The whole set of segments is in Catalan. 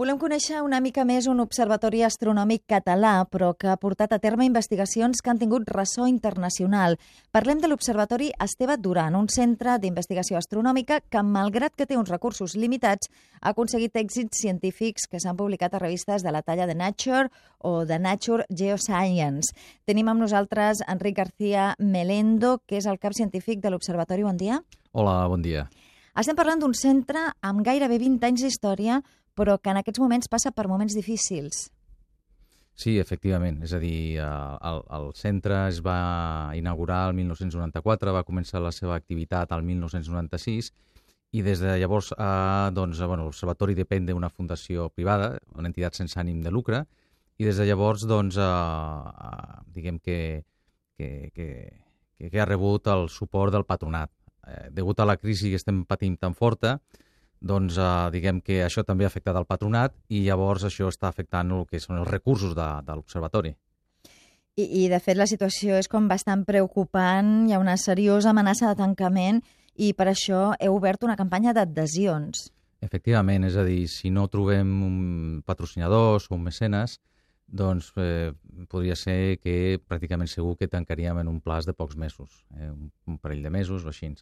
Volem conèixer una mica més un observatori astronòmic català, però que ha portat a terme investigacions que han tingut ressò internacional. Parlem de l'Observatori Esteve Duran, un centre d'investigació astronòmica que, malgrat que té uns recursos limitats, ha aconseguit èxits científics que s'han publicat a revistes de la talla de Nature o de Nature Geoscience. Tenim amb nosaltres Enric García Melendo, que és el cap científic de l'Observatori. Bon dia. Hola, bon dia. Estem parlant d'un centre amb gairebé 20 anys d'història però que en aquests moments passa per moments difícils. Sí, efectivament. És a dir, eh, el, el centre es va inaugurar el 1994, va començar la seva activitat al 1996 i des de llavors eh, doncs, bueno, l'Observatori depèn d'una fundació privada, una entitat sense ànim de lucre, i des de llavors doncs, eh, eh, diguem que, que, que, que ha rebut el suport del patronat. Eh, degut a la crisi que estem patint tan forta, doncs eh, diguem que això també ha afectat el patronat i llavors això està afectant el que són els recursos de, de l'observatori. I, I, de fet, la situació és com bastant preocupant, hi ha una seriosa amenaça de tancament i per això heu obert una campanya d'adhesions. Efectivament, és a dir, si no trobem un patrocinadors o un mecenes, doncs eh, podria ser que pràcticament segur que tancaríem en un plaç de pocs mesos, eh, un, un parell de mesos o així.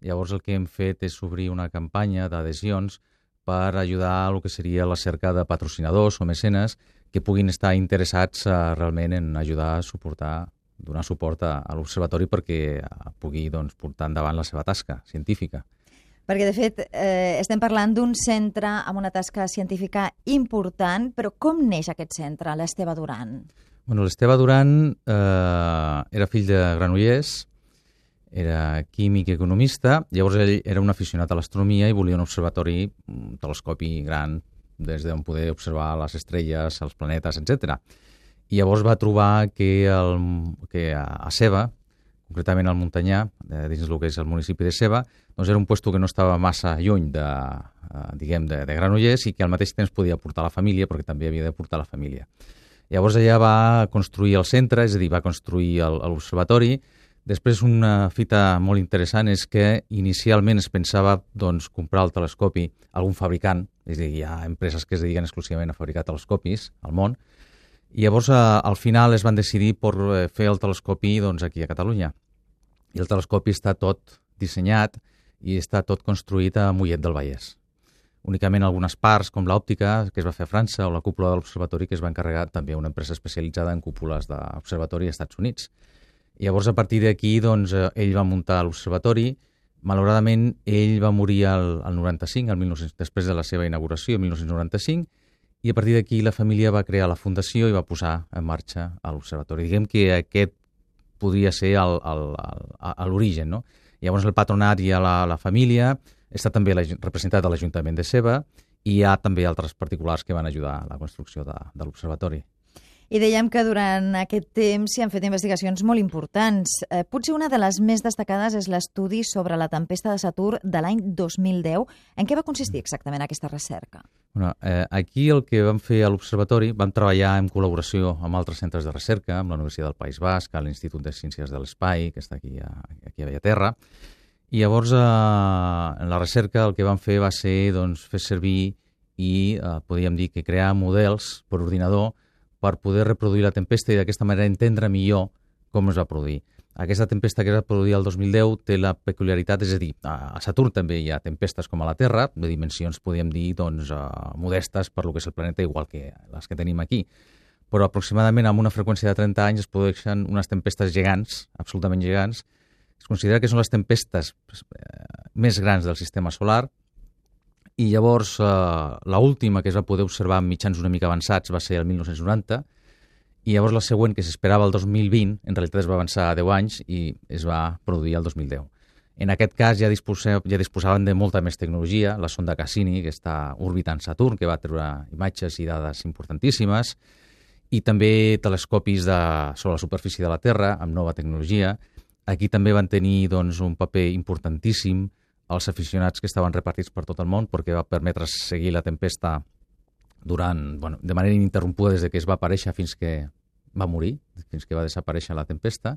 Llavors el que hem fet és obrir una campanya d'adhesions per ajudar a el que seria la cerca de patrocinadors o mecenes que puguin estar interessats uh, realment en ajudar a suportar donar suport a, a l'observatori perquè uh, pugui doncs, portar endavant la seva tasca científica. Perquè, de fet, eh, estem parlant d'un centre amb una tasca científica important, però com neix aquest centre, l'Esteve Duran? Bueno, L'Esteve Duran eh, era fill de Granollers, era químic i economista, llavors ell era un aficionat a l'astronomia i volia un observatori, un telescopi gran, des d'on poder observar les estrelles, els planetes, etc. I llavors va trobar que, el, que a, a Ceba, concretament al Muntanyà, dins del que és el municipi de Ceba, doncs era un lloc que no estava massa lluny de, eh, diguem, de, de Granollers i que al mateix temps podia portar la família, perquè també havia de portar la família. Llavors allà va construir el centre, és a dir, va construir l'observatori, Després, una fita molt interessant és que inicialment es pensava doncs, comprar el telescopi a algun fabricant, és a dir, hi ha empreses que es dediquen exclusivament a fabricar telescopis al món, i llavors a, al final es van decidir per eh, fer el telescopi doncs, aquí a Catalunya. I el telescopi està tot dissenyat i està tot construït a Mollet del Vallès. Únicament algunes parts, com l'òptica, que es va fer a França, o la cúpula de l'observatori, que es va encarregar també una empresa especialitzada en cúpules d'observatori als Estats Units. Llavors, a partir d'aquí, doncs, eh, ell va muntar l'observatori. Malauradament, ell va morir al, al 95, al 1900, després de la seva inauguració, el 1995, i a partir d'aquí la família va crear la fundació i va posar en marxa l'observatori. Diguem que aquest podria ser l'origen, no? Llavors el patronat i la, la família, està també la, representat a l'Ajuntament de Seva i hi ha també altres particulars que van ajudar a la construcció de, de l'observatori. I dèiem que durant aquest temps s'hi han fet investigacions molt importants. Eh, potser una de les més destacades és l'estudi sobre la tempesta de Saturn de l'any 2010. En què va consistir exactament aquesta recerca? Bueno, eh, aquí el que vam fer a l'Observatori, vam treballar en col·laboració amb altres centres de recerca, amb la Universitat del País Basc, a l'Institut de Ciències de l'Espai, que està aquí a, aquí a Bellaterra, i llavors eh, en la recerca el que vam fer va ser doncs, fer servir i eh, podríem dir que crear models per ordinador per poder reproduir la tempesta i d'aquesta manera entendre millor com es va produir. Aquesta tempesta que es va produir el 2010 té la peculiaritat, és a dir, a Saturn també hi ha tempestes com a la Terra, de dimensions, podríem dir, doncs, uh, modestes per lo que és el planeta, igual que les que tenim aquí. Però aproximadament amb una freqüència de 30 anys es produeixen unes tempestes gegants, absolutament gegants. Es considera que són les tempestes eh, més grans del sistema solar i llavors eh, l última que es va poder observar amb mitjans una mica avançats va ser el 1990 i llavors la següent, que s'esperava el 2020, en realitat es va avançar a 10 anys i es va produir el 2010. En aquest cas ja, disposem, ja disposaven de molta més tecnologia, la sonda Cassini, que està orbitant Saturn, que va treure imatges i dades importantíssimes, i també telescopis de, sobre la superfície de la Terra, amb nova tecnologia. Aquí també van tenir doncs, un paper importantíssim als aficionats que estaven repartits per tot el món perquè va permetre seguir la tempesta durant, bueno, de manera ininterrompuda des de que es va aparèixer fins que va morir, fins que va desaparèixer la tempesta.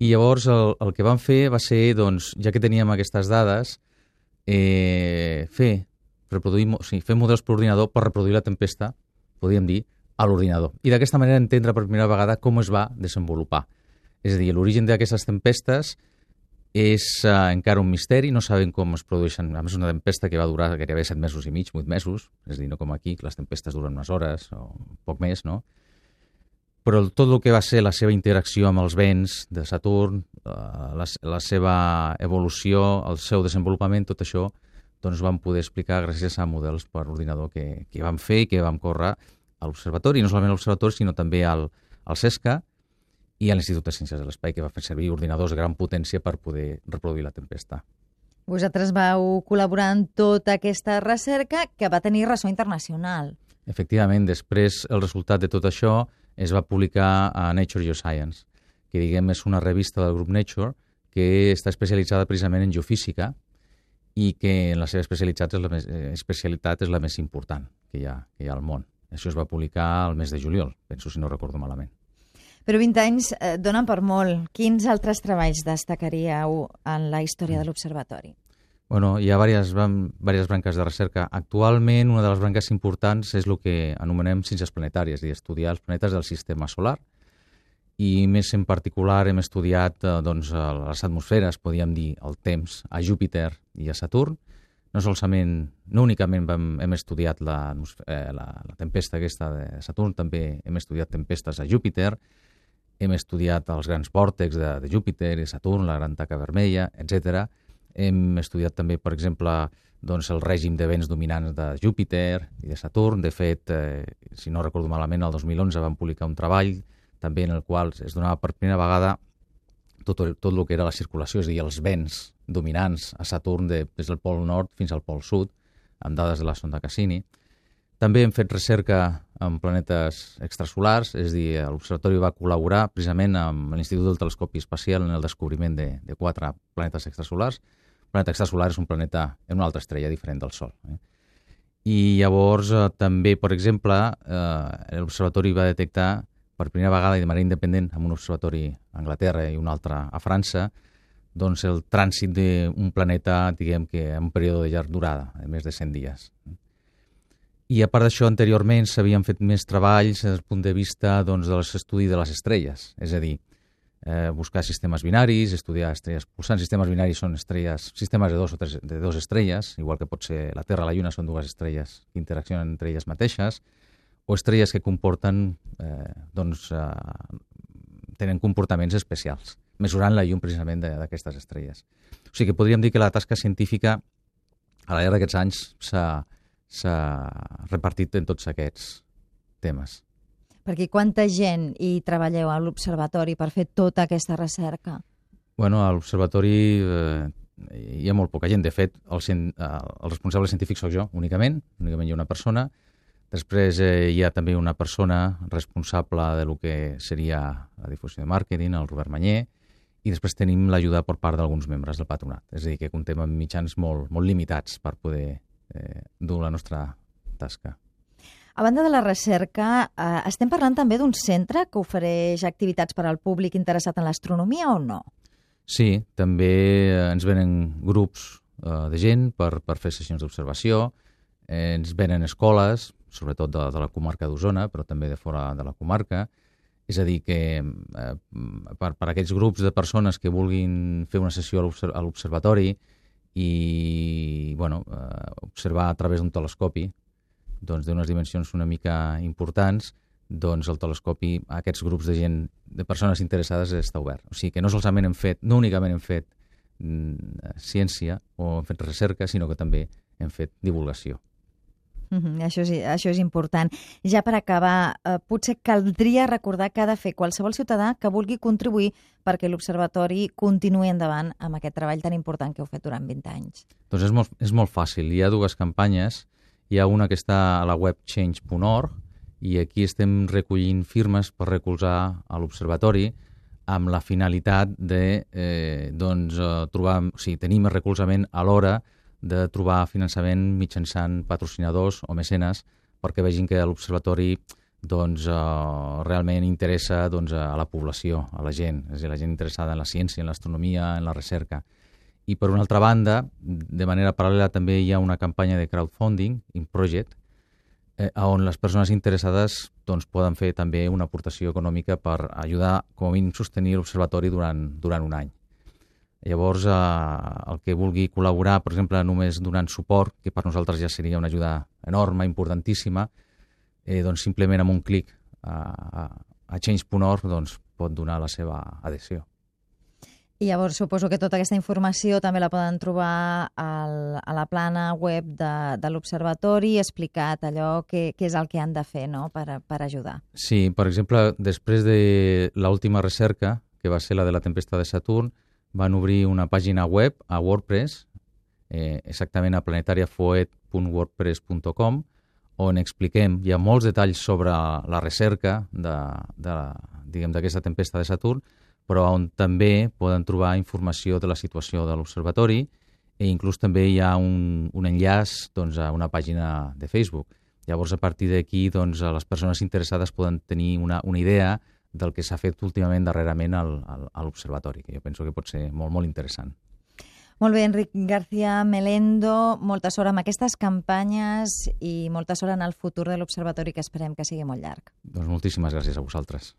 I llavors el, el que van fer va ser, doncs, ja que teníem aquestes dades, eh, fer reproduir, o sigui, fer models per ordinador per reproduir la tempesta, podríem dir, a l'ordinador. I d'aquesta manera entendre per primera vegada com es va desenvolupar. És a dir, l'origen d'aquestes tempestes és uh, encara un misteri, no sabem com es produeixen. A més, una tempesta que va durar gairebé set mesos i mig, vuit mesos, és a dir, no com aquí, que les tempestes duren unes hores o poc més, no? Però tot el que va ser la seva interacció amb els vents de Saturn, uh, la, la seva evolució, el seu desenvolupament, tot això, doncs vam poder explicar gràcies a models per ordinador que, que vam fer i que vam córrer a l'observatori, no solament a l'observatori, sinó també al, al CESCA, i a l'Institut de Ciències de l'Espai, que va fer servir ordinadors de gran potència per poder reproduir la tempesta. Vosaltres vau col·laborar en tota aquesta recerca que va tenir ressò internacional. Efectivament, després el resultat de tot això es va publicar a Nature Geoscience, que diguem és una revista del grup Nature que està especialitzada precisament en geofísica i que en la seva especialitat és la més, eh, especialitat és la més important que hi, ha, que hi ha al món. Això es va publicar al mes de juliol, penso si no recordo malament. Però 20 anys eh, donen per molt. Quins altres treballs destacaríeu en la història de l'Observatori? Bueno, hi ha diverses, diverses branques de recerca. Actualment, una de les branques importants és el que anomenem ciències planetàries, i estudiar els planetes del sistema solar. I més en particular hem estudiat eh, doncs, les atmosferes, podríem dir, el temps, a Júpiter i a Saturn. No solament, no únicament vam, hem estudiat la, eh, la, la tempesta aquesta de Saturn, també hem estudiat tempestes a Júpiter, hem estudiat els grans vòrtex de, de Júpiter i Saturn, la gran taca vermella, etc. Hem estudiat també, per exemple, doncs, el règim de vents dominants de Júpiter i de Saturn. De fet, eh, si no recordo malament, el 2011 vam publicar un treball també en el qual es donava per primera vegada tot, tot el que era la circulació, és a dir, els vents dominants a Saturn de, des del pol nord fins al pol sud, amb dades de la sonda Cassini. També hem fet recerca en planetes extrasolars, és a dir, l'Observatori va col·laborar precisament amb l'Institut del Telescopi Espacial en el descobriment de, de quatre planetes extrasolars. Un planeta extrasolar és un planeta en una altra estrella diferent del Sol. Eh? I llavors eh, també, per exemple, eh, l'Observatori va detectar per primera vegada i de manera independent amb un observatori a Anglaterra i un altre a França, doncs el trànsit d'un planeta, diguem que en un període de llarg durada, de més de 100 dies. I a part d'això, anteriorment s'havien fet més treballs des del punt de vista doncs, de l'estudi de les estrelles, és a dir, eh, buscar sistemes binaris, estudiar estrelles pulsants. Sistemes binaris són estrelles, sistemes de dos o tres, de dos estrelles, igual que pot ser la Terra i la Lluna són dues estrelles que interaccionen entre elles mateixes, o estrelles que comporten, eh, doncs, eh, tenen comportaments especials, mesurant la llum precisament d'aquestes estrelles. O sigui que podríem dir que la tasca científica a la llarg d'aquests anys s'ha s'ha repartit en tots aquests temes. Perquè quanta gent hi treballeu a l'Observatori per fer tota aquesta recerca? Bueno, a l'Observatori eh, hi ha molt poca gent. De fet, el, eh, el responsable científic sóc jo, únicament. Únicament hi ha una persona. Després eh, hi ha també una persona responsable de lo que seria la difusió de màrqueting, el Robert Manyer, i després tenim l'ajuda per part d'alguns membres del patronat. És a dir, que contem amb mitjans molt, molt limitats per poder eh, dur la nostra tasca. A banda de la recerca, eh, estem parlant també d'un centre que ofereix activitats per al públic interessat en l'astronomia o no? Sí, també eh, ens venen grups eh, de gent per, per fer sessions d'observació, eh, ens venen escoles, sobretot de, de la comarca d'Osona, però també de fora de la comarca, és a dir, que eh, per, per aquests grups de persones que vulguin fer una sessió a l'observatori, i bueno, eh, observar a través d'un telescopi doncs, d'unes dimensions una mica importants, doncs el telescopi a aquests grups de gent, de persones interessades, està obert. O sigui que no solament hem fet, no únicament hem fet mm, ciència o hem fet recerca, sinó que també hem fet divulgació. Mm -hmm, això, és, això és important. Ja per acabar, eh, potser caldria recordar que ha de fer qualsevol ciutadà que vulgui contribuir perquè l'Observatori continuï endavant amb aquest treball tan important que heu fet durant 20 anys. Doncs és molt, és molt fàcil. Hi ha dues campanyes. Hi ha una que està a la web change.org i aquí estem recollint firmes per recolzar a l'Observatori amb la finalitat de eh, doncs, eh, trobar, o sigui, tenir més recolzament a l'hora de trobar finançament mitjançant patrocinadors o mecenes perquè vegin que l'Observatori doncs, uh, realment interessa doncs, a la població, a la gent, és a dir, la gent interessada en la ciència, en l'astronomia, en la recerca. I per una altra banda, de manera paral·lela també hi ha una campanya de crowdfunding, in project, eh, on les persones interessades doncs, poden fer també una aportació econòmica per ajudar, com a mínim, sostenir l'observatori durant, durant un any. Llavors, eh, el que vulgui col·laborar, per exemple, només donant suport, que per nosaltres ja seria una ajuda enorme, importantíssima, eh, doncs simplement amb un clic a, a, a change.org doncs, pot donar la seva adhesió. I llavors suposo que tota aquesta informació també la poden trobar al, a la plana web de, de l'Observatori, explicat allò que, que és el que han de fer no? per, per ajudar. Sí, per exemple, després de l'última recerca, que va ser la de la tempesta de Saturn, van obrir una pàgina web a WordPress, eh, exactament a planetariafoet.wordpress.com, on expliquem, hi ha molts detalls sobre la recerca d'aquesta tempesta de Saturn, però on també poden trobar informació de la situació de l'observatori i inclús també hi ha un, un enllaç doncs, a una pàgina de Facebook. Llavors, a partir d'aquí, doncs, les persones interessades poden tenir una, una idea del que s'ha fet últimament darrerament al, al, a l'observatori, que jo penso que pot ser molt, molt interessant. Molt bé, Enric García Melendo, molta sort amb aquestes campanyes i molta sort en el futur de l'Observatori, que esperem que sigui molt llarg. Doncs moltíssimes gràcies a vosaltres.